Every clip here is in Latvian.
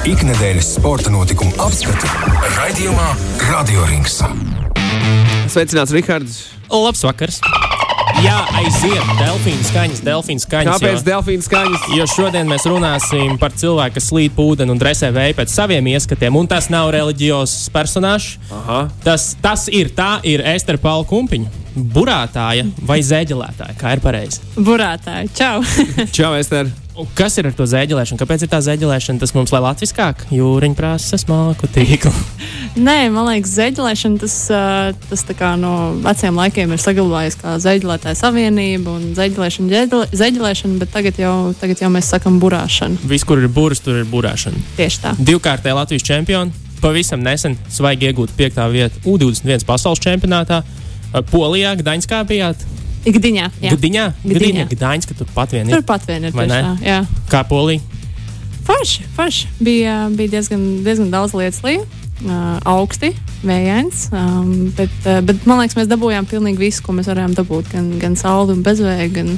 Ikdienas sporta notikumu apskatu raidījumā Radio Rings. Sveicināts, Rihards! Labs vakars! Jā, aiziet, delfīnu skaņas, delfīnu skaņas. Kāpēc jo, delfīna skaņas? jo šodien mēs runāsim par cilvēku, kas slīd pa ūdeni un dresē vēju pēc saviem ieskatiem. Un tas nav reliģijos personāžs. Aha. Tas, tas ir tā, ir Ester Paula Kumpiņa. Burātāja vai zēģelētāja, kā ir pareizi. Burātāji, čau! Čau, Ester! Kas ir ar to zēģelēšanu? Kāpēc ir tā zēģelēšana? Tas mums lai latviskāk, jūriņa prasa smalku tīklu. Nē, man liekas, zeķelēšana tas, tas tā kā no veciem laikiem ir saglabājies kā zeķelētāja savienība un zeķelēšana, ģeģele- zeķelēšana, bet tagad jau, tagad jau mēs sakam burāšana. Viss, kur ir burbuļs, tur ir burāšana. Tieši tā. Divkārtēji Latvijas čempioni. Pavisam nesen svaigi iegūt piekta vietu U21 pasaules čempionātā. Polijā, Gdaņskā bijāt. Ikdiņā. Jā. Gdiņā, Gdiņā. Gdaņska, tur pat vien Tur ir. pat vien ir. Tā, Jā. Kā Polija. Forši, forši. Bija, bija diezgan, diezgan daudz lietas līnija. Uh, augsti, vējains. Um, bet, uh, bet man liekas, mēs dabūjām pilnīgi visu, ko mēs varējām dabūt. Gan, gan sauli, gan bezvēju, gan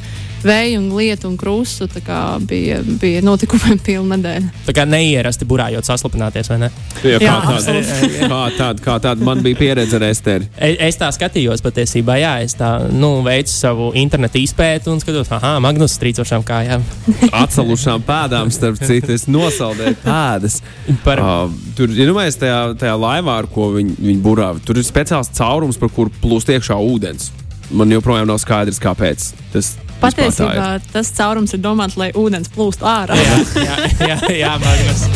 vēju, un lietu un krustu. Tā kā bija, bija notikumiem pilna nedēļa. Tā kā neierasti burājot saslapināties, vai ne? Jā, kā Jā, tāda, kā tāda, kā tāda man bija pieredze ar Esteri. E- Es tā skatījos patiesībā, jā, es tā nu, veicu savu internetu izpēti un skatos, ah, Magnus strīcošām kājām. Atsalušām pēdām, starp citu, es nosaldēju pēdas. Par, Uh, tur ir iedomājies tajā, tajā laivā, ar ko viņi, viņi burā. Tur ir speciāls caurums, par kuru plūst iekšā ūdens. Man joprojām nav skaidrs, kāpēc. Tas Patiesībā ir. tas caurums ir domāts, lai ūdens plūst ārā. jā, jā, jā, jā, Magnus.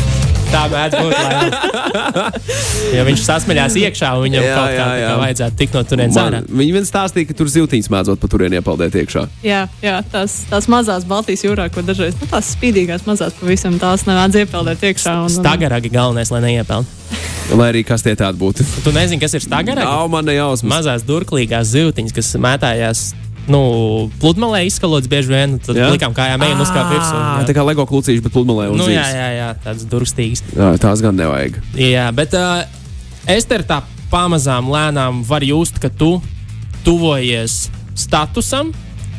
Tā mēdz būt. Ja viņš sasmeļās iekšā, un viņam Jā, kaut kā, jā, tā jā. kā vajadzētu tikt no turienes ārā. Man, viņi vien stāstīja, ka tur ziltiņas mēdzot pa turieni iepaldēt iekšā. Jā, jā tās, tās mazās Baltijas jūrā, ko dažreiz nu, tās spīdīgās mazās pavisam tās nevajag iepeldēt iekšā. Un, un, Stagaragi galvenais, lai neiepelnītu. Lai arī kas tie tādi būtu. Tu nezini, kas ir stagaragi? Nav man nejausmas. Mazās durklīgās zivtiņas, kas mētājās. Nu, pludmalē izskalots bieži vien, tad Jā? likām kājām ejam uz kā virsmu. Jā. Tā kā LEGO klucīši, bet pludmalē un Nu, jā, jā, jā, tāds durstīgs. jā. Tās gan nevajag. Jā, bet uh, Ester tā pamazām, lēnām var just, ka tu tuvojies statusam,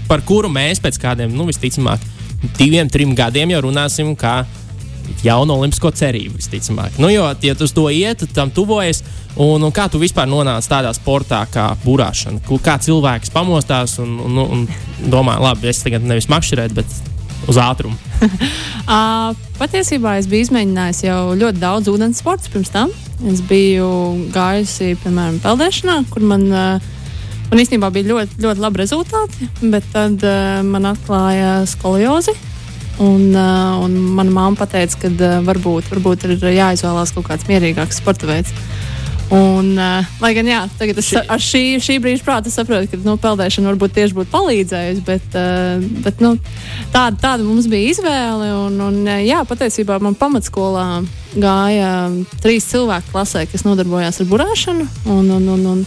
par kuru mēs pēc kādiem, nu, visticamāk, diviem, trim gadiem jau runāsim, kā jaunu olimpisko cerību, visticamāk. Nu, jo, ja tu to iet, tad tam tuvojies. Un, un kā tu vispār nonāci tādā sportā, kā burāšana? Kā cilvēks pamostās un, un, un domā, labi, es tagad nevis makšķerēt, bet uz ātrumu. Uh, patiesībā es biju izmēģinājis jau ļoti daudz ūdens sporta pirms tam. Es biju gājusi, piemēram, peldēšanā, kur man, uh, man īstenībā bija ļoti, ļoti labi rezultāti, bet tad uh, man atklāja skoliozi. Un, uh, un mana mamma teica, ka uh, varbūt, varbūt ir jāizvēlās kaut kāds mierīgāks sporta veids. Un, uh, lai gan jā, tagad es, ar šī, šī brīža prātu saprotu, ka nu, peldēšana varbūt tieši būtu palīdzējusi, bet, uh, bet nu, tāda, tāda mums bija izvēle. Un, un, jā, patiesībā man pamatskolā gāja trīs cilvēki klasē, kas nodarbojās ar burāšanu. Un, un, un, un,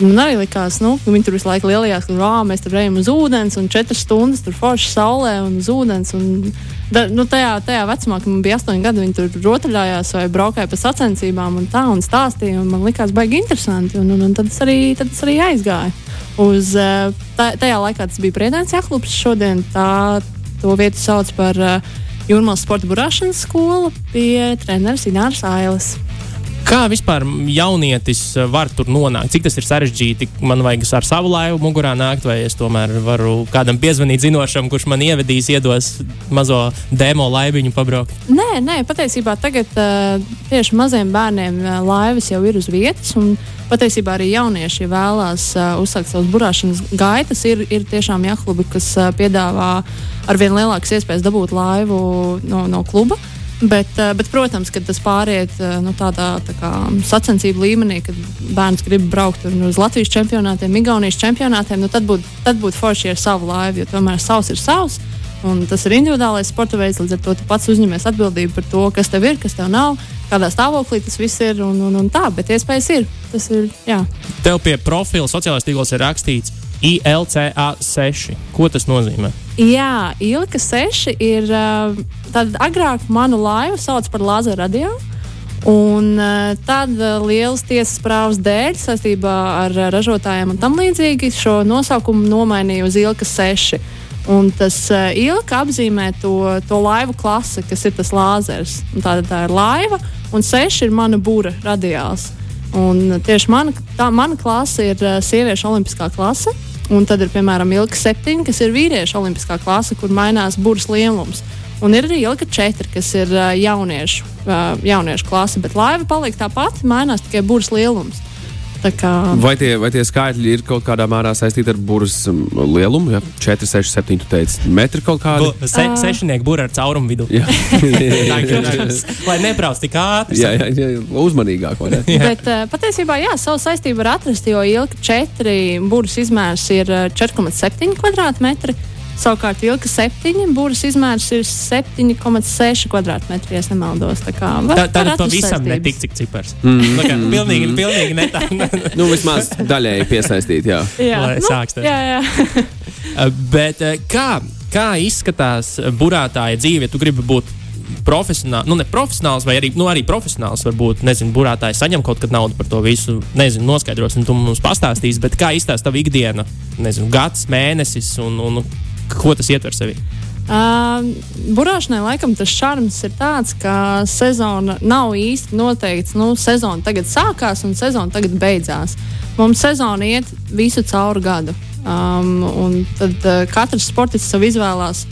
Man arī likās, nu, ka viņi tur visu laiku lielījās, ka rā, mēs tur ejam uz ūdens, un četras stundas tur forši saulē un uz ūdens. Un, da, nu, tajā, tajā vecumā, kad man bija astoņi gadi, viņi tur rotaļājās vai braukāja pa sacensībām un tā, un stāstīja. Un man likās, baigi interesanti. Un, un, un tad, es arī, tad es arī aizgāju. Uz, eh, tā, tajā laikā tas bija Priedēns Jaklubs. Šodien tā, to vietu sauc par uh, Jūrmālas sporta burāšanas skolu pie treneris Ināras Ailes. Kā vispār jaunietis eh, var tur nonākt? Cik tas ir sarežģīti? Man vajag ar savu laivu mugurā nākt, vai es tomēr varu kādam piezvanīt zinošam, kurš man ievedīs, iedos mazo demo laiviņu pabraukt. Nē, nē, patiesībā tagad uh, tieši maziem bērniem uh, laivas jau ir uz vietas. un Patiesībā arī jaunieši ja vēlās uh, uzsākt savas burāšanas gaitas. Ir, ir tiešām jahlubi, kas uh, piedāvā ar vien lielākas iespējas dabūt laivu no, no kluba. Uh, bet, protams, kad tas pāriet uh, nu, tādā tā kā, sacensību līmenī, kad bērns grib braukt tur uz Latvijas čempionātiem, Igaunijas čempionātiem, nu, tad būtu būt forši ar savu laivu, jo tomēr savs ir savs. Un tas ir individuālais sporta veids, līdz ar to tu pats uzņemies atbildību par to, kas tev ir, kas tev nav, kādā stāvoklī tas viss ir. Un, un, un tā, bet iespējas ir. Tas ir. Jā. Tev pie profila sociālajās tīklos ir rakstīts ILCA 6. Ko tas nozīmē? Jā, Ilka 6 ir uh, tāda agrāk manu laivu sauc par Lāzera radio. Un uh, tad uh, lielas tiesas prāvas dēļ saistībā ar ražotājiem un tam līdzīgi šo nosaukumu nomainīja uz Ilka 6. Un tas ilgi apzīmē to, to laivu klasi, kas ir tas lāzers. Tā, tā ir laiva, un seši ir mana būra radiāls. Un tieši mana, tā, mana klase ir sieviešu olimpiskā klase. Un tad ir piemēram ilga septiņi, kas ir vīriešu olimpiskā klase, kur mainās būras lielums. Un ir arī ilga četri, kas ir jauniešu, jauniešu klase, bet laiva paliek tā pati, mainās tikai būras lielums. Kā... Vai, tie, vai tie skaitļi ir kaut kādā mērā saistīti ar burbuļs lielumu? Ja? 4, 6, 7, tu teici, metri kaut kādi. Bu, se, sešnieku burbuļu ar caurumu vidu. Jā, lai nebrauc tik ātri. Jā, jā, jā uzmanīgāk. Bet patiesībā, jā, savu saistību var atrast, jo ilgi 4 burbuļs izmērs ir 4,7 km. Savukārt vilka septiņi būras izmērs ir 7,6 km2, ja nemaldos. Tā kā var, tā, tā ir pavisam netik cik cipars. Mm. Tā kā pilnīgi, pilnīgi netā. nu, vismaz daļēji piesaistīt, jā. Jā, Lai nu, sāks. Jā, jā. Bet kā, kā izskatās burātāja dzīve, ja tu gribi būt profesionāls, nu, ne profesionāls, vai arī, nu, arī profesionāls, varbūt, nezinu, burātājs saņem kaut kad naudu par to visu, nezinu, noskaidros, un tu mums pastāstīsi, bet kā izstāsta tava ikdiena, nezinu, gads, mēnesis, un, un ko tas ietver sevi? Uh, burāšanai laikam tas šarms ir tāds, ka sezona nav īsti noteikts. Nu, sezona tagad sākās un sezona tagad beidzās. Mums sezona iet visu cauri gadu. Um, tad uh, katrs sportists sev izvēlās.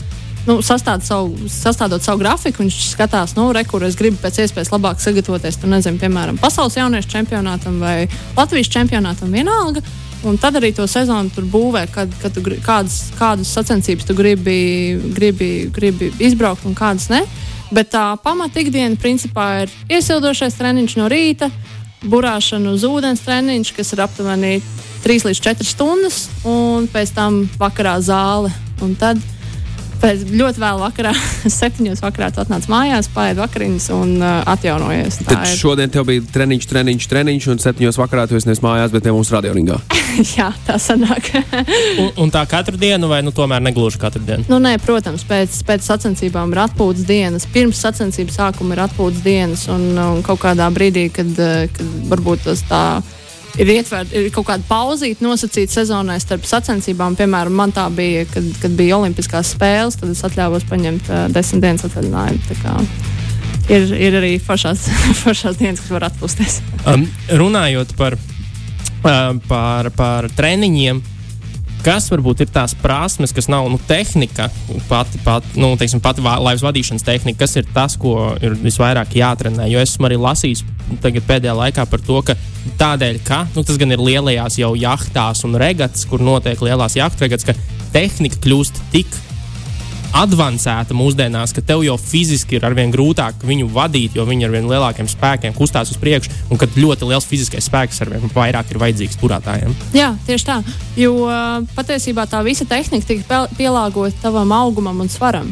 Nu, sastād savu, sastādot savu grafiku, viņš skatās, nu, re, kur es gribu pēc iespējas labāk sagatavoties. Tur, nezinu, piemēram, pasaules jauniešu čempionātam vai Latvijas čempionātam vienalga. Uh, Un tad arī to sezonu tur būvē, kad, kad tu, kādas, kādas sacensības tu gribi, gribi, gribi izbraukt un kādas ne. Bet tā pamata ikdiena principā ir iesildošais treniņš no rīta, burāšana uz ūdens treniņš, kas ir aptuveni 3 līdz 4 stundas, un pēc tam vakarā zāle. Un tad pēc ļoti vēlu vakarā, septiņos vakarā, tu atnāc mājās, pāriet vakariņas un uh, atjaunojies. Tā Tad ir. šodien tev bija treniņš, treniņš, treniņš, un septiņos vakarā tu esi mājās, bet ne mūsu radioringā. Jā, tā sanāk. un, un tā katru dienu, vai nu tomēr negluži katru dienu? Nu, nē, protams, pēc, pēc sacensībām ir atpūtas dienas. Pirms sacensību sākuma ir atpūtas dienas, un, un kaut kādā brīdī, kad, kad varbūt tas tā ir ir ietverta ir kaut kāda pauzīte nosacīta sezonai starp sacensībām. Piemēram, man tā bija, kad, kad bija Olimpiskās spēles, tad es atļāvos paņemt uh, desmit dienas atvaļinājumu. Ir, ir arī foršās, foršās dienas, kas var atpūsties. Um, runājot par, uh, par, par treniņiem, kas varbūt ir tās prasmes, kas nav nu, tehnika, pati, pati, nu, teiksim, pati laivas vadīšanas tehnika, kas ir tas, ko ir visvairāk jātrenē. Jo esmu arī lasījis pēdējā laikā par to, ka tādēļ, ka nu, tas gan ir lielajās jau jachtās un regatas, kur notiek lielās jahtu regatas, ka tehnika kļūst tik avansēta mūsdienās, ka tev jau fiziski ir arvien grūtāk viņu vadīt, jo viņi ar vien lielākiem spēkiem kustās uz priekšu, un ka ļoti liels fiziskais spēks ar vien vairāk ir vajadzīgs turētājiem. Jā, tieši tā. Jo patiesībā tā visa tehnika tika pielāgota tavam augumam un svaram.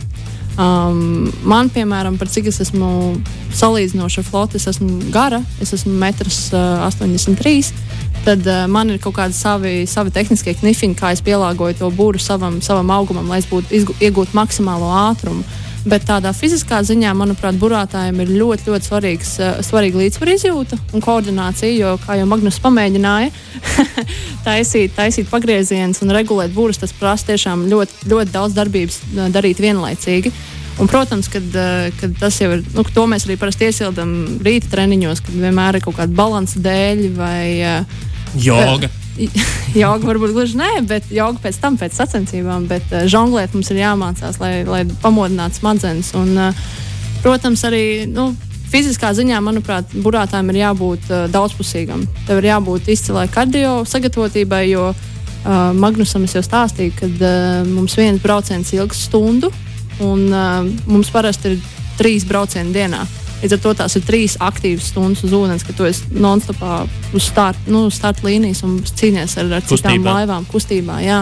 Um, man, piemēram, par cik es esmu salīdzinoši ar floti, es esmu gara, es esmu 1,83 m. Tad uh, man ir kaut kādi savi, savi tehniskie knifiņi, kā es pielāgoju to būru savam, savam augumam, lai es būtu iegūtu maksimālo ātrumu. Bet tādā fiziskā ziņā, manuprāt, burātājiem ir ļoti, ļoti svarīgs, uh, svarīga līdzsvara izjūta un koordinācija. Jo, kā jau Magnus pamēģināja, taisīt, taisīt pagriezienus un regulēt būrus, tas prasa tiešām ļoti, ļoti daudz darbības uh, darīt vienlaicīgi. Un, protams, kad, uh, kad tas jau ir, nu, to mēs arī parasti iesildām rīta treniņos, kad vienmēr ir kaut kāda balansa dēļ vai uh, Joga. joga varbūt gluži nē, bet joga pēc tam, pēc sacensībām. Bet uh, žonglēt mums ir jāmācās, lai, lai pamodinātu smadzenes. Un, uh, protams, arī nu, fiziskā ziņā, manuprāt, burātājiem ir jābūt uh, daudzpusīgam. Tev ir jābūt izcilai kardio sagatavotībai, jo uh, Magnusam es jau stāstīju, ka uh, mums viens brauciens ilgs stundu, un uh, mums parasti ir trīs braucieni dienā. Līdz ar to tās ir trīs aktīvas stundas uz ūdens, kad tu esi non-stopā uz starta nu, start līnijas un cīnies ar, ar citām kustībā. laivām, kustībā. Jā.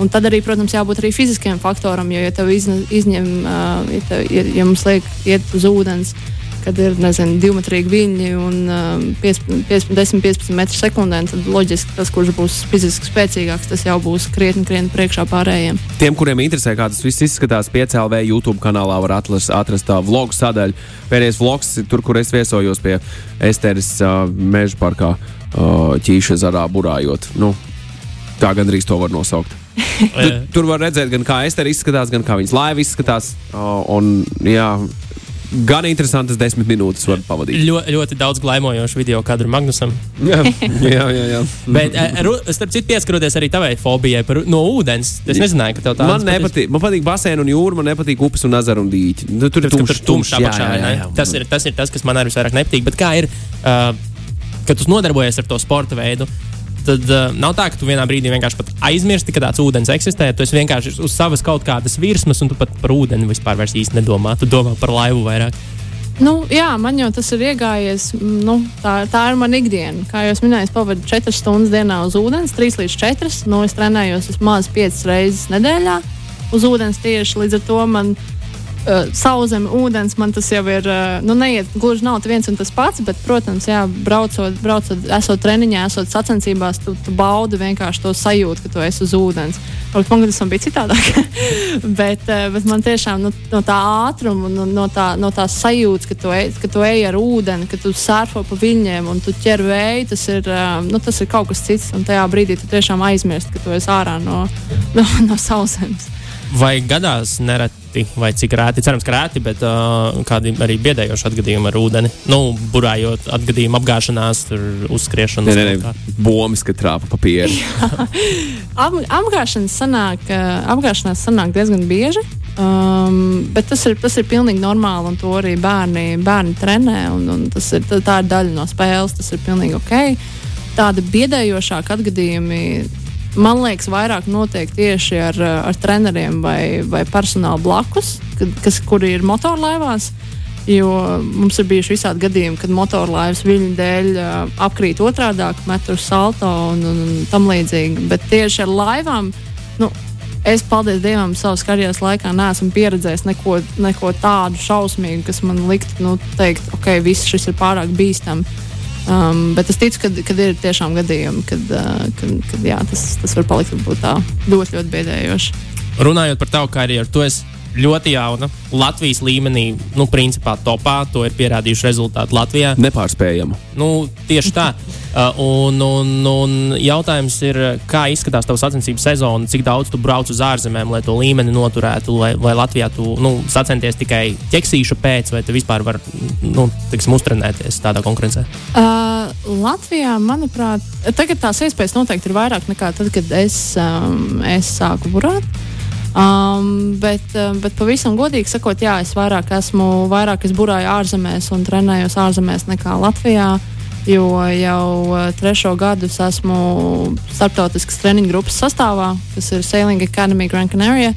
Un tad arī, protams, jābūt arī fiziskiem faktoram, jo, ja tev izņem, ja, tev, ja, ja mums liek iet uz ūdens, uh, kad ir nezinu, divmetrīgi viļņi un um, 10-15 metru sekundē, tad loģiski tas, kurš būs fiziski spēcīgāks, tas jau būs krietni, krietni priekšā pārējiem. Tiem, kuriem interesē, kā tas viss izskatās, 5LV YouTube kanālā var atlas, atrast tā vlogu sadaļu. Pēdējais vlogs ir tur, kur es viesojos pie Esteres uh, meža parkā uh, ķīša zarā burājot. Nu, tā gandrīz to var nosaukt. Tu, tur var redzēt, gan kā Ester izskatās, gan kā viņas laiva izskatās. O, un, jā, gan interesantas desmit minūtes var pavadīt. Ļo, ļoti daudz glaimojošu video kadru Magnusam. jā, jā, jā. jā. Bet, eh, ru- starp citu, pieskaroties arī tavai fobijai par, no ūdens, es nezināju, ka tev tā Man nepatīk, man patīk baseini un jūra, man nepatīk upes un ezeri un dīķi. Nu, tur ir tumšs, ir tumšs apakšā. jā, jā, jā. Tas, ir, tas ir tas, kas man arī visvairāk nepatīk. Bet kā ir, uh, kad tu nodarbojies ar to sporta veidu? Tad uh, nav tā, ka tu vienā brīdī vienkārši aizmirsti, ka tāds ūdens eksistē. Tu vienkārši uz savas kaut kādas virsmas, un tu pat par ūdeni vispār īsti nedomā. Tu domā par laivu vairāk. Nu, jā, man jau tas ir iegājies. m, Nu, tā, tā ir mana ikdiena. Kā jau minēju, es pavadu 4 stundas dienā uz ūdens, 3 līdz 4. Nu, es trenējos vismaz 5 reizes nedēļā uz ūdens tieši līdz ar to man. Uh, Sauzeme, ūdens, man tas jau ir. Uh, nu, neiet, gluži nav viens un tas pats, bet, protams, jā, braucot, braucot esot treniņā, esot sacensībās, tu, tu baudi vienkārši to sajūtu, ka tu esi uz ūdens. Varbūt man tas bija citādāk. bet, uh, bet man tiešām nu, no tā ātruma, no, no, tā, no tās sajūtas, ka tu, ej, ka tu ej ar ūdeni, ka tu sērfo pa viļņiem un tu ķer vēju, tas ir, uh, nu, tas ir kaut kas cits. Un tajā brīdī tu tiešām aizmirsti, ka tu esi ārā no, no, no sauszemes. Vai gadās nereti, vai cik rēti, cerams, ka rēti, bet uh, kādi arī biedējoši atgadījumi ar ūdeni? Nu, burājot atgadījumu, apgāšanās, tur uzskriešanu. Nē, nē, nē, bombas, ka trāpa papīra. Ap, apgāšanās sanāk, uh, apgāšanās sanāk diezgan bieži. Um, bet tas ir, tas ir pilnīgi normāli, un to arī bērni, bērni trenē. Un, un tas ir, tā, ir daļa no spēles, tas ir pilnīgi ok. Tādi biedējošāki atgadījumi, man liekas, vairāk notiek tieši ar, uh, ar treneriem vai, vai personālu blakus, kad, kas, kuri ir motorlaivās. Jo mums ir bijuši visādi gadījumi, kad motorlaivas viļņu dēļ uh, apkrīt otrādi, met uz salto un, un, un tam līdzīgi. Bet tieši ar laivām, nu, es, paldies Dievam, savas karjeras laikā neesmu pieredzējis neko, neko tādu šausmīgu, kas man liktu nu, teikt, ok, viss šis ir pārāk bīstami. Um, bet es ticu, ka ir tiešām gadījumi, kad, uh, kad, kad jā, tas, tas var palikt tā ļoti, ļoti biedējoši. Runājot par tavu karjeru, tu esi ļoti jauna. Latvijas līmenī, nu, principā topā, to ir pierādījuši rezultāti Latvijā. Nepārspējama. Nu, tieši tā. Uh, un, un, un jautājums ir, kā izskatās tavs sacensību sezona, cik daudz tu brauc uz ārzemēm, lai to līmeni noturētu, vai, vai Latvijā tu nu, sacenties tikai ķeksīšu pēc, vai tu vispār vari nu, tiksim, uztrenēties tādā konkurencē? Uh, Latvijā, manuprāt, tagad tās iespējas noteikti ir vairāk nekā tad, kad es, um, es sāku burāt. Um, bet, uh, bet pavisam godīgi sakot, jā, es vairāk esmu, vairāk es burāju ārzemēs un trenējos ārzemēs nekā Latvijā. Jo jau uh, trešo gadu es esmu starptautiskas treniņu grupas sastāvā, kas ir Sailing Academy Grand Canaria,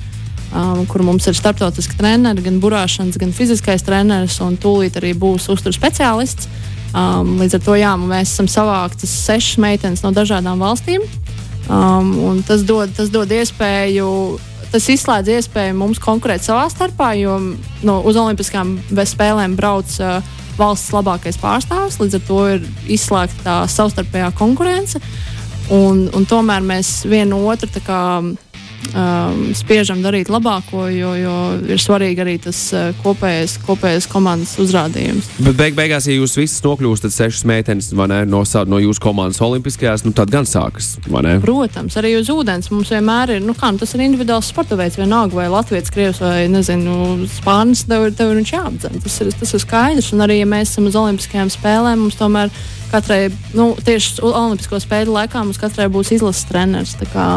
um, kur mums ir starptautiski treneri, gan burāšanas, gan fiziskais treneris, un tūlīt arī būs uzturu speciālists. Um, līdz ar to jā, mēs esam savāktas sešas meitenes no dažādām valstīm. Um, tas, dod, tas dod iespēju tas izslēdz iespēju mums konkurēt savā starpā, jo no, uz Olimpiskām spēlēm brauc uh, valsts labākais pārstāvis. Līdz ar to ir izslēgta tā savstarpējā konkurence. Un, un tomēr mēs vienu otru um, spiežam darīt labāko, jo, jo ir svarīgi arī tas uh, kopējais, kopējais komandas uzrādījums. Bet beig beigās, ja jūs visas nokļūstat sešas meitenes ne, no, no jūsu komandas olimpiskajās, nu tad gan sākas. Protams, arī uz ūdens mums vienmēr ir, nu kā, nu, tas ir individuāls sporta veids, vienalga vai Latvijas, Krievijas vai, nezinu, Spānijas, tev, tev ir viņš jāapdzen. Tas ir, tas ir skaidrs, un arī, ja mēs esam uz Olimpiskajām spēlēm, mums tomēr katrai, nu, tieši Olimpisko spēļu laikā mums katrai būs izlases treneris. tā kā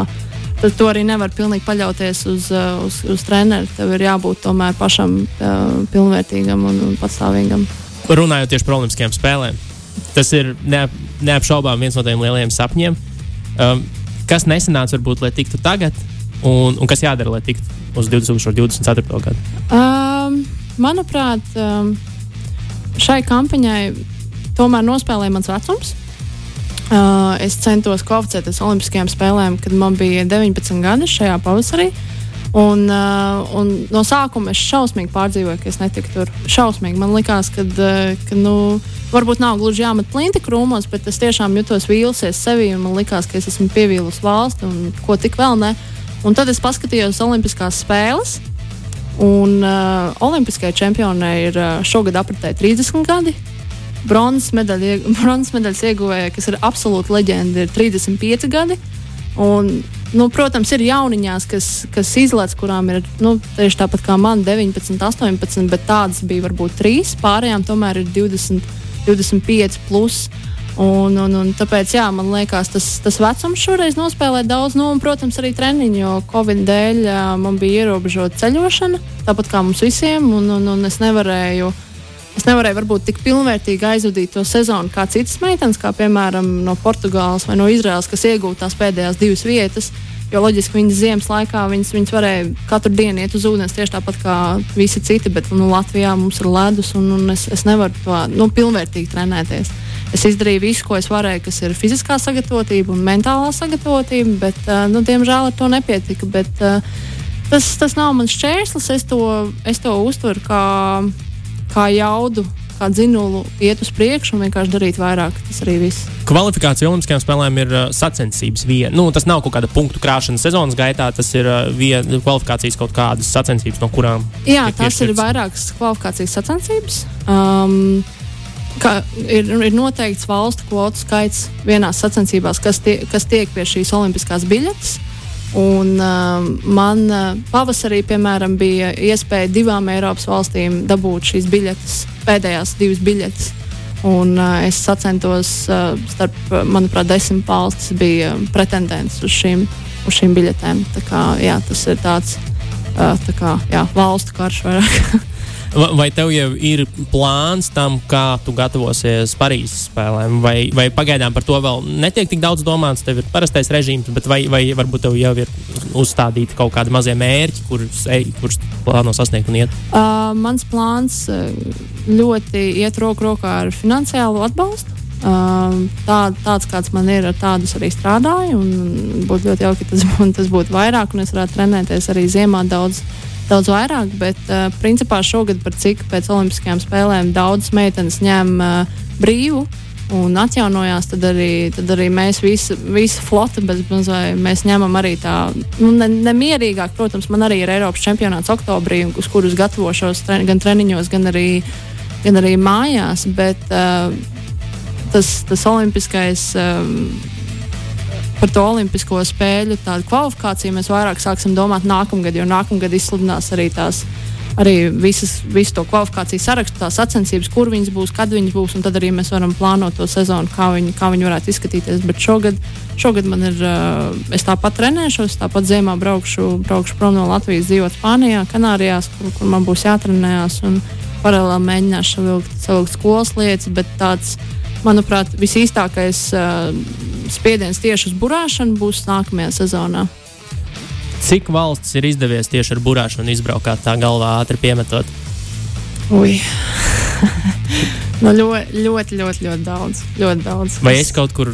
Tad to arī nevar pilnīgi paļauties uz, uh, uz, uz treneru. Tev ir jābūt tomēr pašam uh, pilnvērtīgam un, un patstāvīgam. Runājot tieši par Olimpiskajām spēlēm, tas ir neap, neapšaubām viens no tiem lielajiem sapņiem. Um, kas nesenāca, varbūt, lai tiktu tagad, un, un kas jādara, lai tiktu uz 2024. gadu? Um, manuprāt, um, šai kampaņai tomēr nospēlēja mans vecums. Uh, es centos kvalificēties Olimpiskajām spēlēm, kad man bija 19 gadi šajā pavasarī. Un, uh, un no sākuma es šausmīgi pārdzīvoju, ka es netiku tur. Šausmīgi. Man liekas, ka, uh, ka nu, varbūt nav gluži jāmet plinti krūmos, bet es tiešām jutos vīlusies sevi. Man liekas, ka es esmu pievīlus valsti un ko tik vēl ne. Un tad es paskatījos Olimpiskās spēles. Un uh, Olimpiskajai čempionai ir uh, šogad apritē 30 gadi. Bronzas medaļa, bronzas medaļas ieguvēja, kas ir absolūti leģenda, ir 35 gadi. Un, nu, protams, ir jauniņās, kas, kas izlaiž, kurām ir nu, tieši tāpat kā man, 19, 18, bet tādas bija varbūt trīs. Pārējām tomēr ir 20, 25. Plus. Un, un, un tāpēc, jā, man liekas, tas, tas vecums šoreiz nospēlē daudz, nu, un, protams, arī treniņu, jo Covid dēļ man bija ierobežota ceļošana, tāpat kā mums visiem, un, un, un es nevarēju. Es nevarēju varbūt tik pilnvērtīgi aizvadīt to sezonu kā citas meitenes, kā piemēram no Portugāles vai no Izraels, kas iegūta tās pēdējās divas vietas. Jo loģiski viņas ziemas laikā viņas, viņas varēja katru dienu iet uz ūdens tieši tāpat kā visi citi, bet nu, Latvijā mums ir ledus un, un es, es nevaru to nu, pilnvērtīgi trenēties. Es izdarīju visu, ko es varēju, kas ir fiziskā sagatavotība un mentālā sagatavotība, bet, uh, nu, diemžēl, ar to nepietika. Bet, uh, tas, tas nav mans šķērslis. Es to, es to uztveru kā, kā jaudu, kā dzinulu, iet uz priekšu un vienkārši darīt vairāk. Tas arī viss. Kvalifikācija Olimpiskajām spēlēm ir sacensības viena. Nu, tas nav kaut kāda punktu krāšana sezonas gaitā, tas ir viena kvalifikācijas kaut kādas sacensības, no kurām. Jā, tās ir vairākas kvalifikācijas sacensības. Um, ka ir, ir noteikts valstu kvotu skaits vienās sacensībās, kas, tie, kas tiek pie šīs olimpiskās biļetes. Un, uh, man uh, pavasarī, piemēram, bija iespēja divām Eiropas valstīm dabūt šīs biļetes, pēdējās divas biļetes. Un, uh, es sacentos uh, starp, manuprāt, desmit valstis bija pretendents uz šīm, uz šīm biļetēm. Tā kā, jā, tas ir tāds uh, tā kā, jā, valstu karš vairāk. Vai tev jau ir plāns tam, kā tu gatavosies Parīzes spēlēm, vai, vai pagaidām par to vēl netiek tik daudz domāts? Tev ir parastais režīms, bet vai, vai varbūt tev jau ir uzstādīti kaut kādi mazie mērķi, kurus, kurus plāno sasniegt un iet? Uh, mans plāns ļoti iet roku rokā ar finansiālo atbalstu. Uh, tā, tāds, kāds man ir, ar tādus arī strādāju. Būtu ļoti jauki, ja tas, tas būtu vairāk, un es varētu trenēties arī ziemā daudz daudz vairāk, bet uh, principā šogad par cik pēc Olimpiskajām spēlēm daudzas meitenes ņem uh, brīvu. Un atjaunojās, tad arī, tad arī mēs visi, visi floti, bez mazliet mēs ņemam arī tā, nu, ne, nemierīgāk. Protams, man arī ir Eiropas čempionāts oktobrī, uz kurus gatavošos tre, gan treniņos, gan arī, gan arī mājās. Bet uh, tas, tas olimpiskais. Uh, par to Olimpisko spēļu kvalifikāciju mēs vairāk sāksim domāt nākamgad, jo nākamgad izsludinās arī tās. Arī visas, visu to kvalifikāciju sarakstu, tās sacensības, kur viņas būs, kad viņas būs, un tad arī mēs varam plānot to sezonu, kā viņi, kā viņi varētu izskatīties. Bet šogad, šogad man ir, es tāpat trenēšos, tāpat ziemā braukšu, braukšu prom no Latvijas, dzīvot Spānijā, Kanārijās, kur, kur man būs jātrenējas, un paralēli mēģināšu savilkt, savilkt skolas lietas, bet tāds, manuprāt, visīstākais uh, spiediens tieši uz burāšanu būs nākamajā sezonā. Cik valsts ir izdevies tieši ar burāšanu izbraukt tā galvā ātri piemetot? Ui. no nu, ļoti, ļoti, ļoti, ļoti daudz. Ļoti daudz. Vai es kaut kur,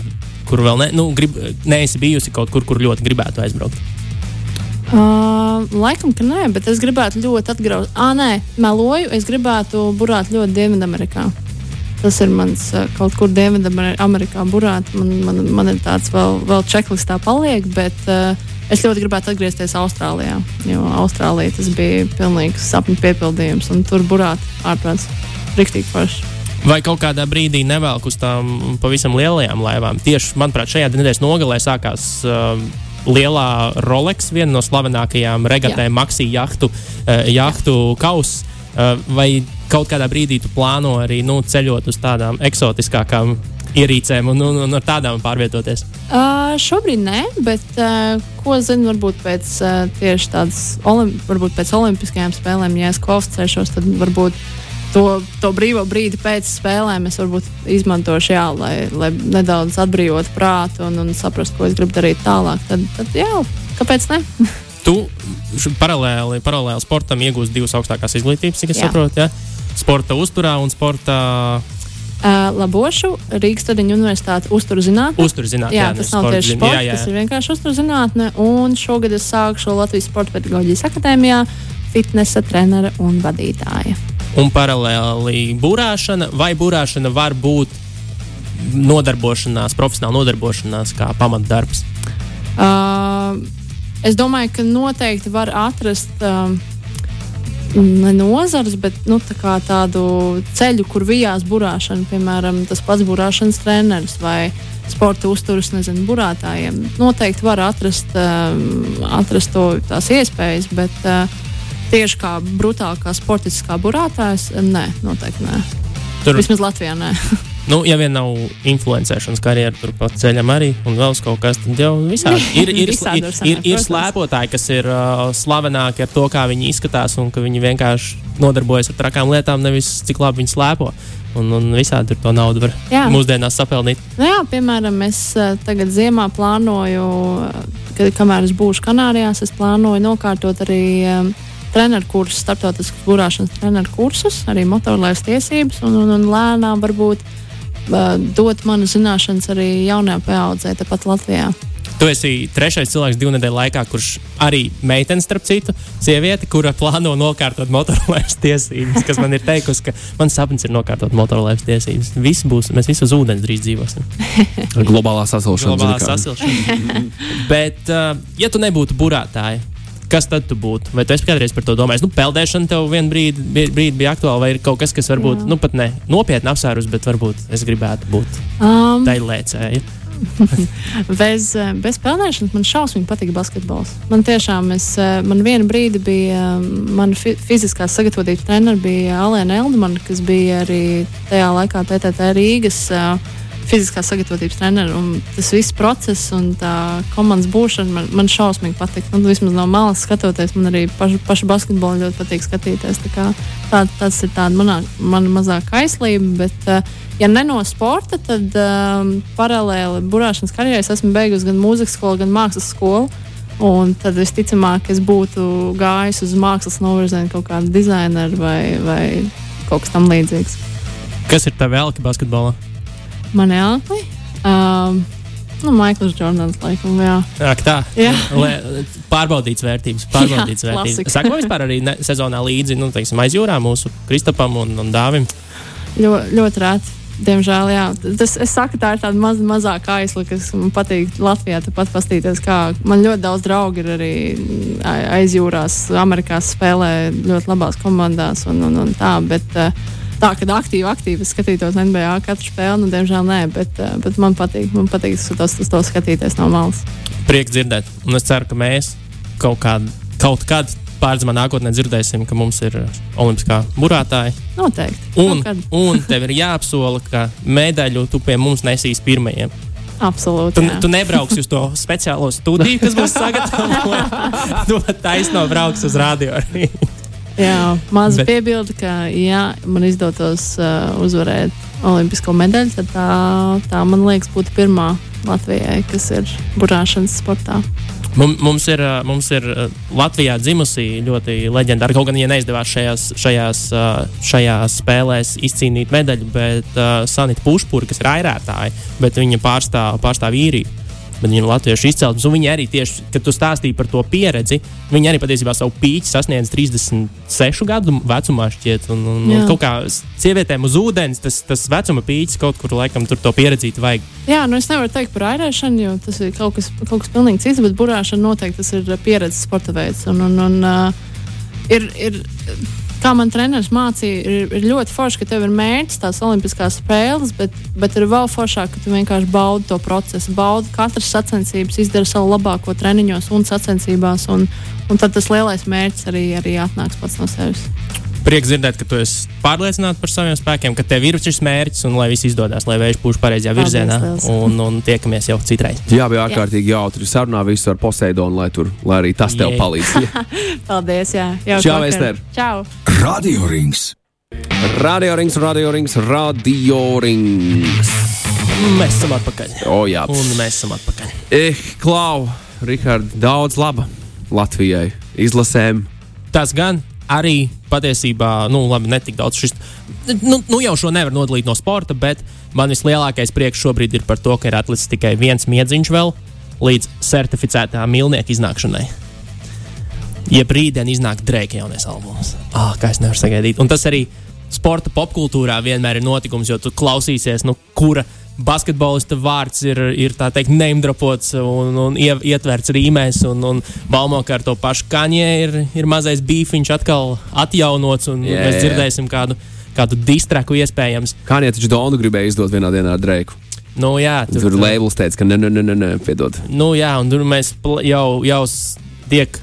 kur vēl ne, nu, grib, neesi bijusi kaut kur, kur ļoti gribētu aizbraukt? Uh, laikam, ka nē, bet es gribētu ļoti atgriezties. Ah, nē, meloju. Es gribētu burāt ļoti Dienvidamerikā. Tas ir mans kaut kur Dienvidamerikā burāt. Man, man, man ir tāds vēl, vēl čeklistā paliek, bet uh, es ļoti gribētu atgriezties Austrālijā. Jo Austrālijā tas bija pilnīgs sapņu piepildījums, un tur burāt ārprāts. Riktīgi forši. Vai kaut kādā brīdī nevelk uz tām pavisam lielajām laivām? Tieši, manuprāt, šajā nedēļas nogalē sākās uh, lielā Rolex, viena no slavenākajām regatēm, Maxi jahtu, uh, jahtu kausa. Uh, vai kaut kādā brīdī tu plāno arī nu, ceļot uz tādām eksotiskākām ierīcēm un, un, un ar tādām pārvietoties? Uh, šobrīd nē, bet uh, ko zinu, varbūt pēc uh, tieši tādas, olim, varbūt pēc olimpiskajām spēlēm, ja es kvalificēšos, tad varbūt to, to brīvo brīdi pēc spēlēm es varbūt izmantošu, jā, lai, lai nedaudz atbrīvotu prātu un, un saprastu, ko es gribu darīt tālāk. Tad, tad jā, kāpēc ne? tu paralēli, paralēli sportam iegūsi divas augstākās izglītības, cik es jā. saprotu. Ja? Sporta uzturā un sporta. Uh, labošu Rīgas Tradiņu universitāti uzturzinātne. Uzturzinātne. Jā, jā, tas nav tieši sports, jā, jā. tas ir vienkārši uzturzinātne. Un šogad es sākšu Latvijas Sporta pedagoģijas akadēmijā fitnesa trenere un vadītāja. Un paralēli būrāšana vai būrāšana var būt nodarbošanās, profesionāla nodarbošanās kā pamatdarbs? Uh, Es domāju, ka noteikti var atrast. Um, ne nozars, bet nu, tā tādu ceļu, kur vijās burāšana, piemēram, tas pats burāšanas treneris vai sporta uzturas, nezinu, burātājiem. Noteikti var atrast, um, atrast to, tās iespējas, bet uh, tieši kā brutālākā sportiskā burātājs, nē, noteikti nē. Tur vismaz Latvijā nē. Nu, ja vien nav influencēšanas karjeras, tur pa ceļam arī, un vēl kaut kas tāds jau visādi. Ir, ir, ir, ir, ir slēpotāji, kas ir uh, slavenāki ar to, kā viņi izskatās, un ka viņi vienkārši nodarbojas ar trakām lietām, nevis cik labi viņi slēpo. Un, un visādi tur to naudu var jā. mūsdienās sapelnīt. Nu jā, piemēram, es uh, tagad ziemā plānoju, kad, kamēr es būšu Kanārijās, es plānoju nokārtot arī. Um, treneru kursus, starptautiskus burāšanas treneru kursus, arī motorlaives tiesības, un, un, un lēnām varbūt dot manas zināšanas arī jaunajā paaudzē, tepat Latvijā. Tu esi trešais cilvēks divu nedēļu laikā, kurš arī meitene, starp citu, sieviete, kura plāno nokārtot motorlaipas tiesības. Kas man ir teikusi, ka mans sapnis ir nokārtot motorlaipas tiesības. Visi būs, mēs visi uz ūdens drīz dzīvosim. Globālā sasilšana. Globālā sasilšana. Bet, uh, ja tu nebūtu burātāja, kas tad tu būtu? Vai tu esi kādreiz par to domājis? Nu, peldēšana tev vienā brīdī, brīdī bija aktuāla, vai ir kaut kas, kas varbūt Jā. nu, pat ne nopietni apsvērus, bet varbūt es gribētu būt um. daļlēcēja. bez, bez peldēšanas man šausmīgi patīk basketbols. Man tiešām, es, man vienu brīdi bija, mana fiziskās sagatavotības treneris bija Alēna Eldmana, kas bija arī tajā laikā TTT Rīgas. Uh, fiziskās sagatavotības treneris. Tas viss process un tā komandas būšana man, man šausmīgi patīk. Nu, vismaz no malas skatoties, man arī pašu, pašu basketbolu ļoti patīk skatīties. Tā kā, tā, tas ir tāds manā, mana mazākā aizlība. Bet, uh, ja ne no sporta, tad um, paralēli burāšanas karjerai esmu beigusi gan mūzikas skolu, gan mākslas skolu. Un tad visticamāk, es būtu gājis uz mākslas novirzienu, kaut kādu dizaineru vai, vai kaut kas tamlīdzīgs. Kas ir tavs vēlki basketbolā? Mani elpi. Um, Nu, Maikls Jordans, laikam, jā. Ak, tā. Le, pārbaudīts vērtības. Pārbaudīts jā, vērtības. Sakām vispār arī ne, sezonā līdzi, nu, teiksim, aizjūrā mūsu Kristapam un, un Dāvim. Ļo, ļoti rēti. Diemžēl, jā. Tas, es saku, tā ir tāda maz, mazāka aizsla, kas man patīk Latvijā. Tāpat pastīties, kā man ļoti daudz draugu ir arī aizjūrās, Amerikā spēlē ļoti labās komandās un, un, un tā. Bet, uh, tā, ka aktīvi, aktīvi skatītos NBA katru spēli, nu, diemžēl nē, bet, eh, bet man patīk, man patīk tos, tos, to skatīties no malas. Prieks dzirdēt, un es ceru, ka mēs kaut, kād, kaut kad pārzemā nākotnē dzirdēsim, ka mums ir olimpiskā burātāja. Noteikti. Un, un tev ir jāapsola, ka medaļu tu pie mums nesīs pirmajiem. Absolūti. Tu, jā. tu nebrauksi uz to speciālo studiju, kas būs sagatavota. tu taisno brauks uz radio. Jā, maza Bet... piebilde, ka, ja man izdotos uh, uzvarēt olimpisko medaļu, tad tā, tā man liekas, būtu pirmā Latvijai, kas ir burāšanas sportā. Mums ir, uh, mums ir uh, Latvijā dzimusi ļoti leģendāra. Kaut gan, ja neizdevās šajās, šajās, uh, šajās spēlēs izcīnīt medaļu, bet uh, Sanita Pušpūra, kas ir airētāja, bet viņa pārstāv, pārstāv īriju bet viņi ir latviešu izcelsmes. Viņi arī tieši, kad tu stāstīji par to pieredzi, viņi arī patiesībā savu pīķi sasniedz 36 gadu vecumā šķiet. Un, un, un kaut kā sievietēm uz ūdens tas, tas vecuma pīķis kaut kur laikam tur to pieredzīt vajag. Jā, nu es nevaru teikt par airēšanu, jo tas ir kaut kas, kaut kas pilnīgi cits, bet burāšana noteikti tas ir pieredzes sporta veids. Un, un, un, uh, ir, ir, kā man treneris mācīja, ir, ir ļoti forši, ka tev ir mērķis tās olimpiskās spēles, bet, bet ir vēl foršāk, ka tu vienkārši baudi to procesu, baudi katras sacensības, izdara savu labāko treniņos un sacensībās, un, un tad tas lielais mērķis arī, arī atnāks pats no sevis. Prieks dzirdēt, ka tu esi pārliecināts par saviem spēkiem, ka tev ir šis mērķis un lai viss izdodas, lai vējš pūš pareizajā virzienā. Un, un tiekamies jau citreiz. Jā, bija ārkārtīgi jautri. Sarunā visu ar Poseidonu, lai, tur, lai arī tas tev palīdz. Paldies, jā. Čau, Ester. Čau. Radio rings. Radio rings, radio rings, radio rings. Mēs esam atpakaļ. O, jā. Un mēs esam atpakaļ. Eh, Klau, Rihard, daudz laba Latvijai izlasēm. Tas gan arī patiesībā, nu, labi, netik daudz šis. Nu, nu, jau šo nevar nodalīt no sporta, bet man vislielākais prieks šobrīd ir par to, ka ir atlicis tikai viens miedziņš vēl līdz certificētā milnieka iznākšanai. Ja brīdī iznāk Drake jaunais albums, ah, kā es nevaru sagaidīt. Un tas arī sporta popkultūrā vienmēr ir notikums, jo tu klausīsies, nu, kura basketbolista vārds ir, ir tā teikt, neimdrapots un, un ie, ietverts rīmēs, un, un baumo, ka ar to pašu kaņē ir, ir mazais bīfiņš atkal atjaunots, un Jā, mēs jā. dzirdēsim kādu, kādu distraku iespējams. Nie taču Donu gribēja izdot vienā dienā ar Dreiku. Nu, jā, Tur labels teica, ka nē, nē, nē, nē, piedod. Nu, jā, un tur mēs jau, jau tiek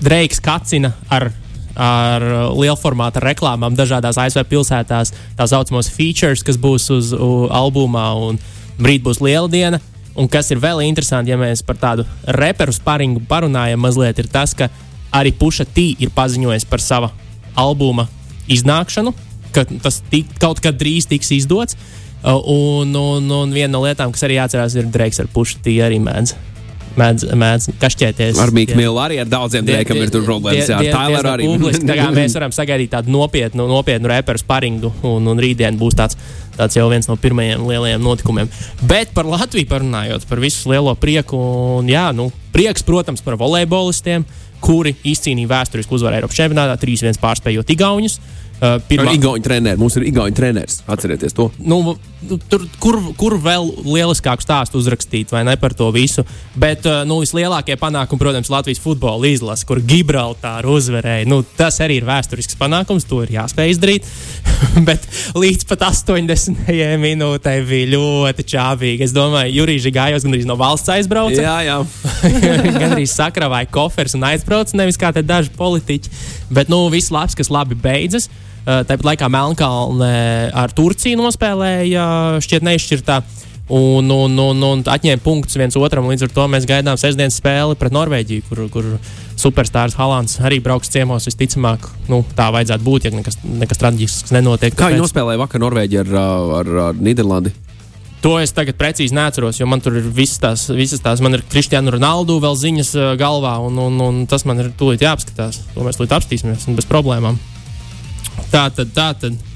Dreiks kacina ar, ar lielformāta reklāmām dažādās ASV pilsētās, tā saucamos features, kas būs uz u, albumā, un rīt būs liela diena. Un kas ir vēl interesanti, ja mēs par tādu reperu sparingu parunājam, mazliet ir tas, ka arī Puša T ir paziņojis par sava albuma iznākšanu, ka tas tik, kaut kad drīz tiks izdots. Uh, Un, un, un viena no lietām, kas arī jāatcerās, ir Dreiks ar Pušu T arī mēdz. Mēdz, mēdz kašķēties. Ar Millu arī ar daudziem Dreikam ir tur problēmas. Jā, ar Tyleru diezgan arī. publiski. Tā kā mēs varam sagaidīt tādu nopietnu, nopietnu reperu sparingu, un, un rītdien būs tāds, tāds jau viens no pirmajiem lielajiem notikumiem. Bet par Latviju parunājot, par visu lielo prieku, un jā, nu, prieks, protams, par volejbolistiem, kuri izcīnīja vēsturisku uzvaru Eiropas čempionātā, 3-1 pārspējot Igaunus. Uh, Ar pirmā, Igaunijas treneru. Mums ir Igaunijas treneris. Atcerieties to. nu, tur, kur, kur vēl lieliskāku stāstu uzrakstīt, vai ne par to visu. Bet uh, nu, vislielākie panākumi, protams, Latvijas futbola izlase, kur Gibraltāra uzvarēja. Nu, tas arī ir vēsturisks panākums, to ir jāspēj izdarīt. Bet līdz pat 80. minūtei bija ļoti čābīgi. Es domāju, Jurijs Gājos gandrīz no valsts aizbrauca. Jā, jā. Gan arī sakravāja kofers un aizbrauca, nevis kā te daži politiķi. Bet, nu, viss labs, kas labi beidzas. Uh, Tāpat laikā Melnkalne ar Turciju nospēlēja šķiet neizšķirtā. Un, un, un, un atņēma punktus viens otram. Līdz ar to mēs gaidām sestdienas spēli pret Norvēģiju, kur, kur superstarps Halants arī brauks ciemos. Visticamāk, nu, tā vajadzētu būt, ja nekas, nekas traģisks nenotiek. Kā viņi nospēlēja vakar Norvēģiju ar, ar, ar Nīderlandi? To es tagad precīzi neatceros, jo man tur ir visas tās, visas tās man ir Kristiāna Ronaldu vēl ziņas uh, galvā, un, un, un tas man ir tūlīt jāapskatās. To mēs tūlīt apstīsimies, bez problēmām. Tā tad, tā tad.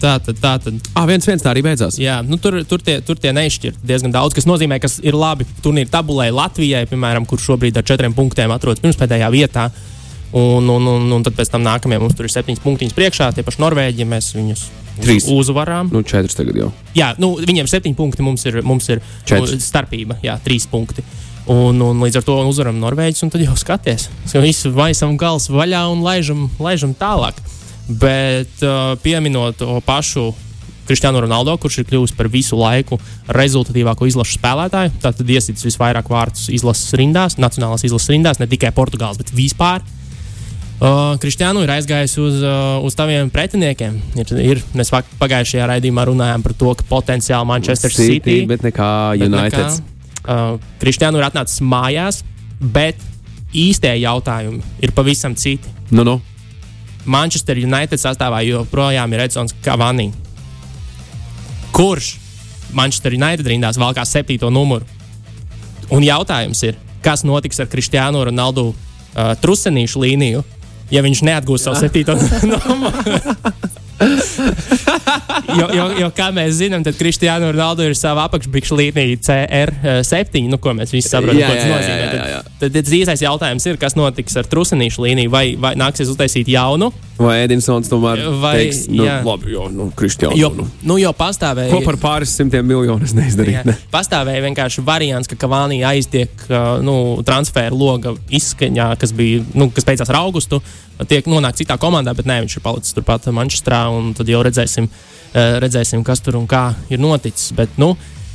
Tā tad, tā tad. Ah, viens, viens tā arī beidzās. Jā, nu, tur, tur tie, tur tie neizšķirt diezgan daudz, kas nozīmē, ka ir labi turnīra tabulē Latvijai, piemēram, kur šobrīd ar četriem punktiem atrodas pirmspēdējā vietā. Un, un, un, un tad pēc tam nākamajam mums tur ir septiņas punktiņas priekšā, tie paši Norvēģi, mēs viņus Trīs. uzvarām. Nu, četras tagad jau. Jā, nu, viņiem septiņi punkti, mums ir, mums ir Četri. nu, starpība, jā, trīs punkti. Un, un līdz ar to uzvaram Norvēģis, un tad jau skaties, ka visu vaisam gals vaļā un laižam, laižam tālāk. Bet uh, pieminot to pašu Kristiānu Ronaldo, kurš ir kļuvis par visu laiku rezultatīvāko izlašu spēlētāju, tad iesits visvairāk vārdus izlases rindās, nacionālās izlases rindās, ne tikai Portugāles, bet vispār. Uh, Kristiānu ir aizgājis uz, uh, uz taviem pretiniekiem. Ir, ir, mēs pagājušajā raidījumā runājām par to, ka potenciāli Manchester City, City bet nekā United. Uh, Kristiānu ir atnācis mājās, bet īstie jautājumi ir pavisam citi. Nu, nu. Manchester United sastāvā joprojām ir Edsons Cavani. Kurš Manchester United rindās valkā septīto numuru? Un jautājums ir, kas notiks ar Kristiānu Ronaldu uh, trusenīšu līniju, ja viņš neatgūs savu septīto numuru? jo, jo, jo, kā mēs zinām, tad Kristiāna Ronaldo ir sava apakšbikšu līnija CR7, nu, ko mēs visi saprotam, ko tas nozīmē. jā, jā, jā. Tad, tad, tad īsais jautājums ir, kas notiks ar trusenīšu līniju, vai, vai nāksies uztaisīt jaunu, Vai Edinsons tomēr Vai- teiks, nu, jā. labi, jo, nu, Kristiāns. jo, Nu. nu, jau pastāvēja. Ko par pāris simtiem miljonu es neizdarīju? Jā, Ne? pastāvēja vienkārši variants, ka Kavānija aiztiek nu, transferu loga izskaņā, kas, bija, nu, kas beidzās ar augustu, tiek nonākt citā komandā, bet nē, viņš ir palicis turpat Manchesterā, un tad jau redzēsim, uh, redzēsim kas tur un kā ir noticis. Bet, nu,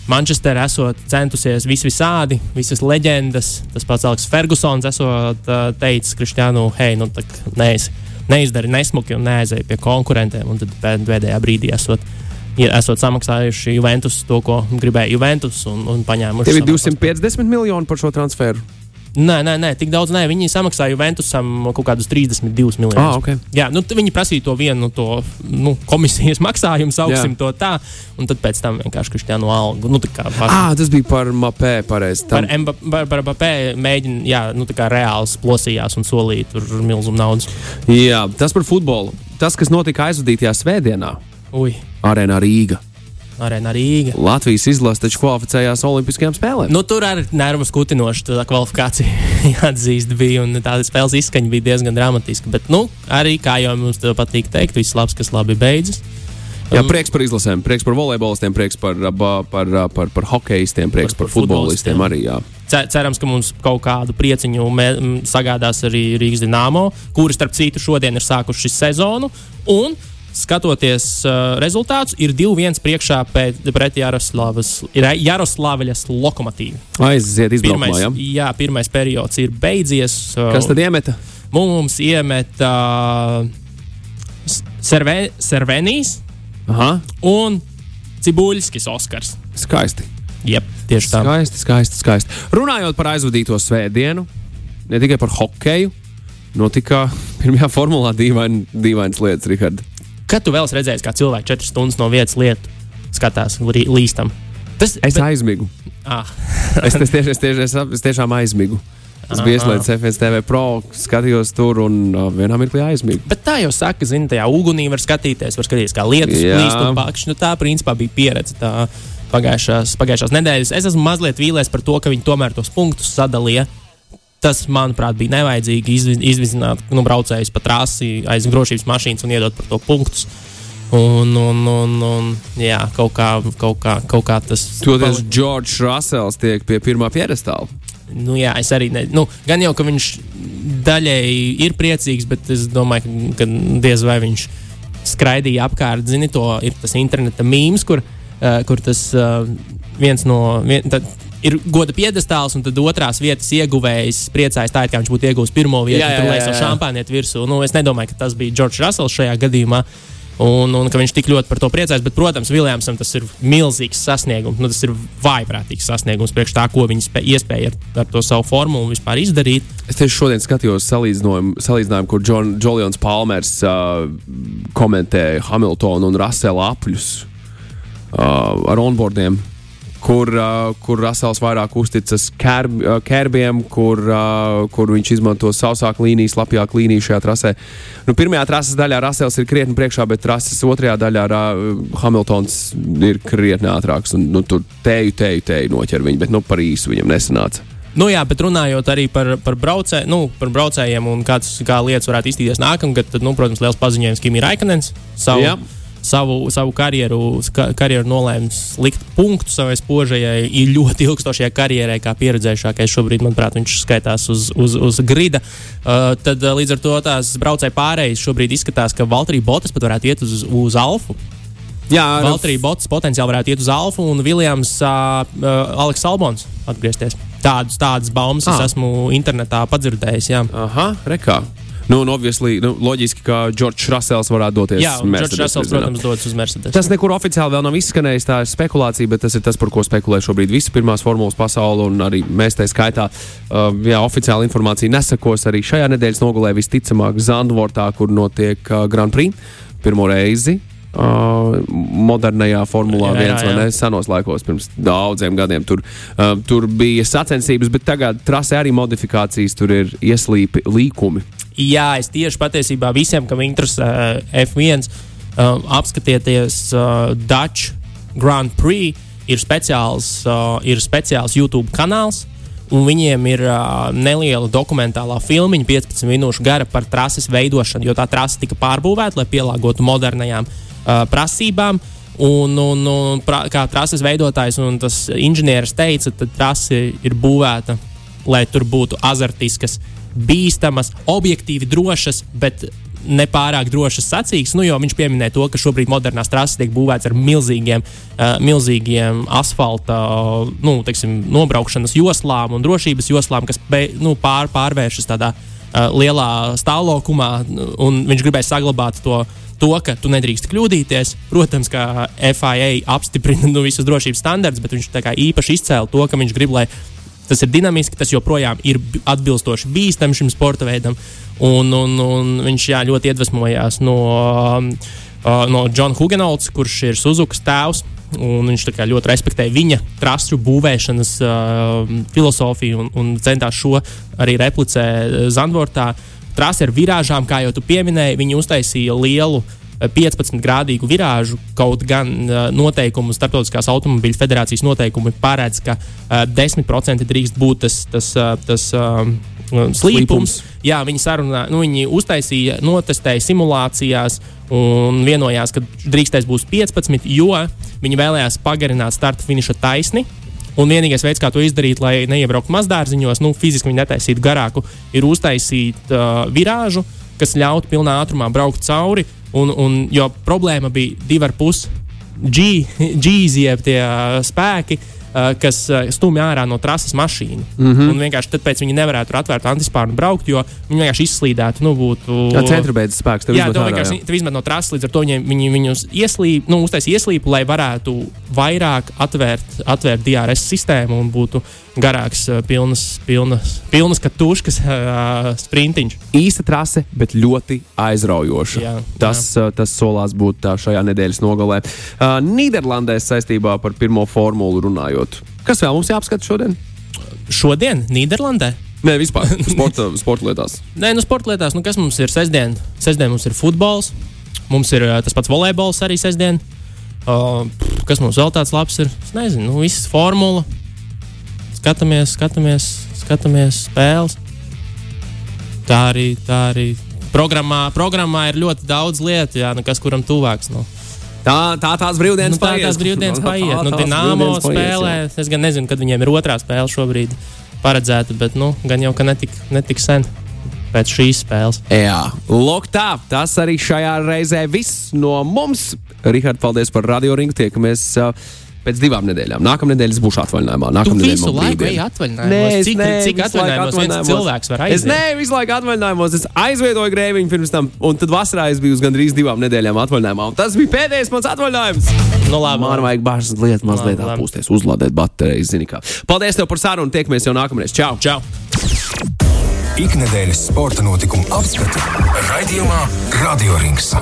Manchester esot centusies vis visādi, visas leģendas. Tas pats Aleks Fergusons esot uh, teicis Kristiānu, hei, nu, tak, neesi, neizdari nesmuki un neaizēji pie konkurentiem. Un tad pēd- pēdējā brīdī esot, ir- esot samaksājuši Juventus to, ko gribēja Juventus un, un paņēmuši. Tev ir savā 250 miljoni par šo transferu. Nē, nē, nē, tik daudz nē. Viņi samaksāja Juventusam kaut kādus 32 miljonus. Ah, ok. Jā, nu, viņi prasīja to vienu to nu, komisijas maksājumu, sauksim Jā. to tā, un tad pēc tam vienkārši Kristiānu algu. Nu, tā kā par- Ah, tas bija par pareizi. Par Mba- par- par Mbappé mēģina, jā, nu, reāls plosījās un solīja tur milzumu naudas. Jā, tas par futbolu. Tas, kas notika aizvadītajā svētdienā, Arēnā Rīga. Arēnā Rīga. Latvijas izlase taču kvalificējās Olimpiskajām spēlēm. Nu, tur arī nervus kutinoši tā kvalifikācija jāatzīst bija, un tāda spēles izskaņa bija diezgan dramatiska. Bet, nu, arī, kā jau mums te patīk teikt, viss labs, kas labi beidzas. Jā, prieks par izlasēm, prieks par volejbolistiem, prieks par, par, par, par, par hokeistiem, prieks par, par, par futbolistiem arī. Jā. Cerams, ka mums kaut kādu prieciņu sagādās arī Rīgas dīnāmo, kuri, starp citu, šodien ir sākuši sezonu. Un, skatoties uh, rezultātus, ir 2-1 priekšā pret, pret Jaroslavas, lokomotīvu. Aiziet, izbraukumā, pirmais, jā, pirmais periods ir beidzies. Uh, Kas tad iemeta? Mums iemeta uh, serve, Servenijas Aha. un Cibuļskis Oskars. Skaisti. Jep, tieši tā. Skaisti, skaisti, skaisti. Runājot par aizvadīto svētdienu, ne tikai par hokeju, notika pirmajā formulā dīvain, dīvainas lietas, Rihard. Kad tu vēl esi redzējis, kā cilvēki četras stundas no vietas lietu skatās lī, līstam? Tas, es bet... aizmigu. Ah. es, es, tieši, es, tieši, es, es tiešām aizmigu. Es biju ieslēdzis FNTV Pro, skatījos tur un uh, vienā mirklī aizmigu. Bet tā jau saka, zini, tajā ugunī var skatīties, var skatīties, kā lietas plīst un pakšķi. Nu, tā principā bija pieredze. Tā, pagājušās, pagājušās nedēļas. Es esmu mazliet vīlies par to, ka viņi tomēr tos punktus sadalīja. Tas, manuprāt, bija nevajadzīgi izviz, izvizināt nu, braucējus pa trasi aiz drošības mašīnas un iedot par to punktus. Un, un, un, un jā, kaut kā, kaut kā, kaut kā tas. Toties Džordžs Rasels tiek pie pirmā piedestāla. Nu, jā, es arī ne, nu, gan jau, ka viņš daļēji ir priecīgs, bet es domāju, ka, ka diez vai viņš skraidīja apkārt. Zini, to ir tas interneta mīmīms, kur, uh, kur tas uh, viens no. Vien, tad, Ir goda piedestāls, un tad otrās vietas ieguvējs priecājas tā, it kā viņš būtu ieguvis pirmo vietu, un tur lai savu šampāniet virsū. Nu, es nedomāju, ka tas bija Džordžs Rasels šajā gadījumā. Un, un ka viņš tik ļoti par to priecājas. Bet, protams, Viljamsam tas ir milzīgs sasniegums. Nu, tas ir vaiprātīgs sasniegums priekš tā, ko viņi spē, iespēja ar, ar to savu formulu vispār izdarīt. Es tieši šodien skatījos salīdzinājumu, salīdzinājumu kur Džoljons Palmers uh, komentēja Hamiltonu un Rasela apļus uh, ar onboardiem kur, uh, kur Rasels vairāk uzticas kerb, uh, kerbiem, kur, uh, kur viņš izmanto sausāku līniju, slapjāku līniju šajā trasē. Nu, pirmajā trases daļā Rasels ir krietni priekšā, bet trases otrajā daļā uh, Hamiltons ir krietni ātrāks. Un, nu, tur tēju, tēju, tēju noķer viņu, bet nu, par īsu viņam nesanāca. Nu, jā, bet runājot arī par, par, braucē, nu, par braucējiem un kāds, kā lietas varētu iztīrīties nākamgad, tad, nu, protams, liels paziņojums Kimi Raikanens. Savu, jā savu, savu karjeru, ka, karjeru nolēmis likt punktu savai spožajai, ļoti ilgstošajai karjerai, kā pieredzējušākais. Šobrīd, manuprāt, viņš skaitās uz, uz, uz grida. Uh, tad uh, līdz ar to tās braucēji pārējais šobrīd izskatās, ka Valtteri Botas pat varētu iet uz, uz Alfu. Jā, Valtteri Botas potenciāli varētu iet uz Alfu un Viljams uh, uh, Aleks Albons atgriezties. Tādas, tādas baumas ah. es esmu internetā padzirdējis. Jā. Aha, rekā. Nu, un, obviously, nu, loģiski, ka Džordžs Rasels varētu doties Jā, uz Mercedes. Rasels, protams, dodas uz Mercedes. Tas nekur oficiāli vēl nav izskanējis, tā ir spekulācija, bet tas ir tas, par ko spekulē šobrīd visa pirmās formulas pasaule, un arī mēs tā skaitā. Uh, jā, oficiāla informācija nesakos arī šajā nedēļas nogulē visticamāk Zandvortā, kur notiek uh, Grand Prix pirmo reizi. Uh, modernajā Formulā 1 vai ne? Senos laikos, pirms daudziem gadiem. Tur, uh, tur bija sacensības, bet tagad trasē arī modifikācijas, tur ir ieslīpi līkumi. Jā, es tieši patiesībā visiem, kam interesē uh, F1, uh, apskatieties uh, Dutch Grand Prix. Ir speciāls, uh, ir speciāls YouTube kanāls, un viņiem ir uh, neliela dokumentālā filmiņa, 15 minūšu gara par trases veidošanu, jo tā trase tika pārbūvēta, lai pielāgotu modernajām uh, prasībām. Un, un, un pra, kā trases veidotājs un tas inženieris teica, tad trase ir būvēta, lai tur būtu azartiskas uh, bīstamas, objektīvi drošas, bet ne pārāk drošas sacīkstes. Nu, jo viņš pieminēja to, ka šobrīd modernās trases tiek būvētas ar milzīgiem, uh, milzīgiem asfalta uh, nu, teiksim, nobraukšanas joslām un drošības joslām, kas be, nu, pār, pārvēršas tādā uh, lielā stāvoklimā. Viņš gribēja saglabāt to. To, ka tu nedrīkst kļūdīties. Protams, ka FIA apstiprina nu, visus drošības standartus, bet viņš īpaši izcēla to, ka viņš grib, lai Tas ir dinamiski, tas joprojām ir atbilstoši bīstams šim sporta veidam. Un, un, un viņš jā, ļoti iedvesmojās no, uh, no Džona Hugenauts, kurš ir Suzukas tēvs. Viņš ļoti respektēja viņa trasu būvēšanas uh, filozofiju un, un centās šo arī replicēt Zandvortā. Trasa ar virāžām, kā jau tu pieminēji, viņi uztaisīja lielu uh, 15-grādīgu virāžu, kaut gan uh, noteikumu, Startautiskās automobīļu federācijas noteikumi paredz, ka uh, 10% drīkst būt tas, tas, uh, tas uh, nu, slīpums. Jā, viņi sarunā, nu, viņi uztaisīja, notestēja simulācijās un vienojās, ka drīkstēs būs 15, jo viņi vēlējās pagarināt starta finiša taisni. Un vienīgais veids, kā to izdarīt, lai neiebrauktu mazdārziņos, nu, fiziski viņi netaisītu garāku, ir uztaisīt uh, virāžu, kas ļautu pilnā ātrumā braukt cauri. Un, un, jo problēma bija divi ar pus G, G's, jeb tie uh, spēki, uh, kas uh, stumj ārā no trases mašīnu. Mm -hmm. Un vienkārši tāpēc viņi nevarētu tur atvērt antispāru un braukt, jo viņi vienkārši izslīdētu. Nu, būtu, Jā, centra beidzas spēks. Jā, ārā, vienkārši jā. izmet no trases, līdz ar to viņi, viņi viņus ieslīp, nu, uztaisīja ieslīpu, lai varētu vairāk atvērt, atvērt DRS sistēmu un būtu garāks, pilnas, pilnas, pilnas katuškas uh, sprintiņš. īsta trase, bet ļoti aizraujoša. Jā, tas, jā. tas solās būt šajā nedēļas nogalē. Nīderlandē saistībā par pirmo formulu runājot. Kas vēl mums jāapskata šodien? Šodien Nīderlandē. Nē, vispār sporta, sporta lietās. Nē, nu, sporta lietās, nu, kas mums ir sestdien? Sestdien mums ir futbols, mums ir tas pats volejbols arī sestdien. Uh, kas mums vēl tāds labs ir? Es nezinu, nu, viss formula. Skatāmies, skatāmies, skatāmies spēles. Tā arī, tā arī. Programmā, programmā ir ļoti daudz lietu, jā, nu, kas kuram tuvāks. Nu. Tā, tā tās brīvdienas Nu, tā paiet. tās brīvdienas Tā paiet. Nu, Dienāmo paiet, spēlē. jā. Es gan nezinu, kad viņiem ir otrā spēle šobrīd paredzēta, bet nu, gan jau ka netik, netik sen pēc šīs spēles. Jā, lūk, tā. Tas arī šajā reizē viss no mums. Rihard, paldies par radio ringu. Tiekamies uh, pēc divām nedēļām. Nākamā nedēļa es būšu atvaļinājumā. Tu Nākamā visu laiku ej atvaļinājumos. Cik- cik atvaļinājumos viens cilvēks var Es aiziet? ne visu laiku atvaļinājumos. Es aizvietoju grēviņu pirms tam, un tad vasarā es biju uz gandrīz divām nedēļām atvaļinājumā. Un tas bija pēdējais mans atvaļinājums. Nu, labi, Man vajag bažas lietas, mazliet atpūsties, uzlādēt baterijas. zini kā. Paldies tev par sarunu. Tiekamies jau nākamreiz. Čau! Čau! Ikdienas sporta notikumu apskatu raidījumā Radio Rings.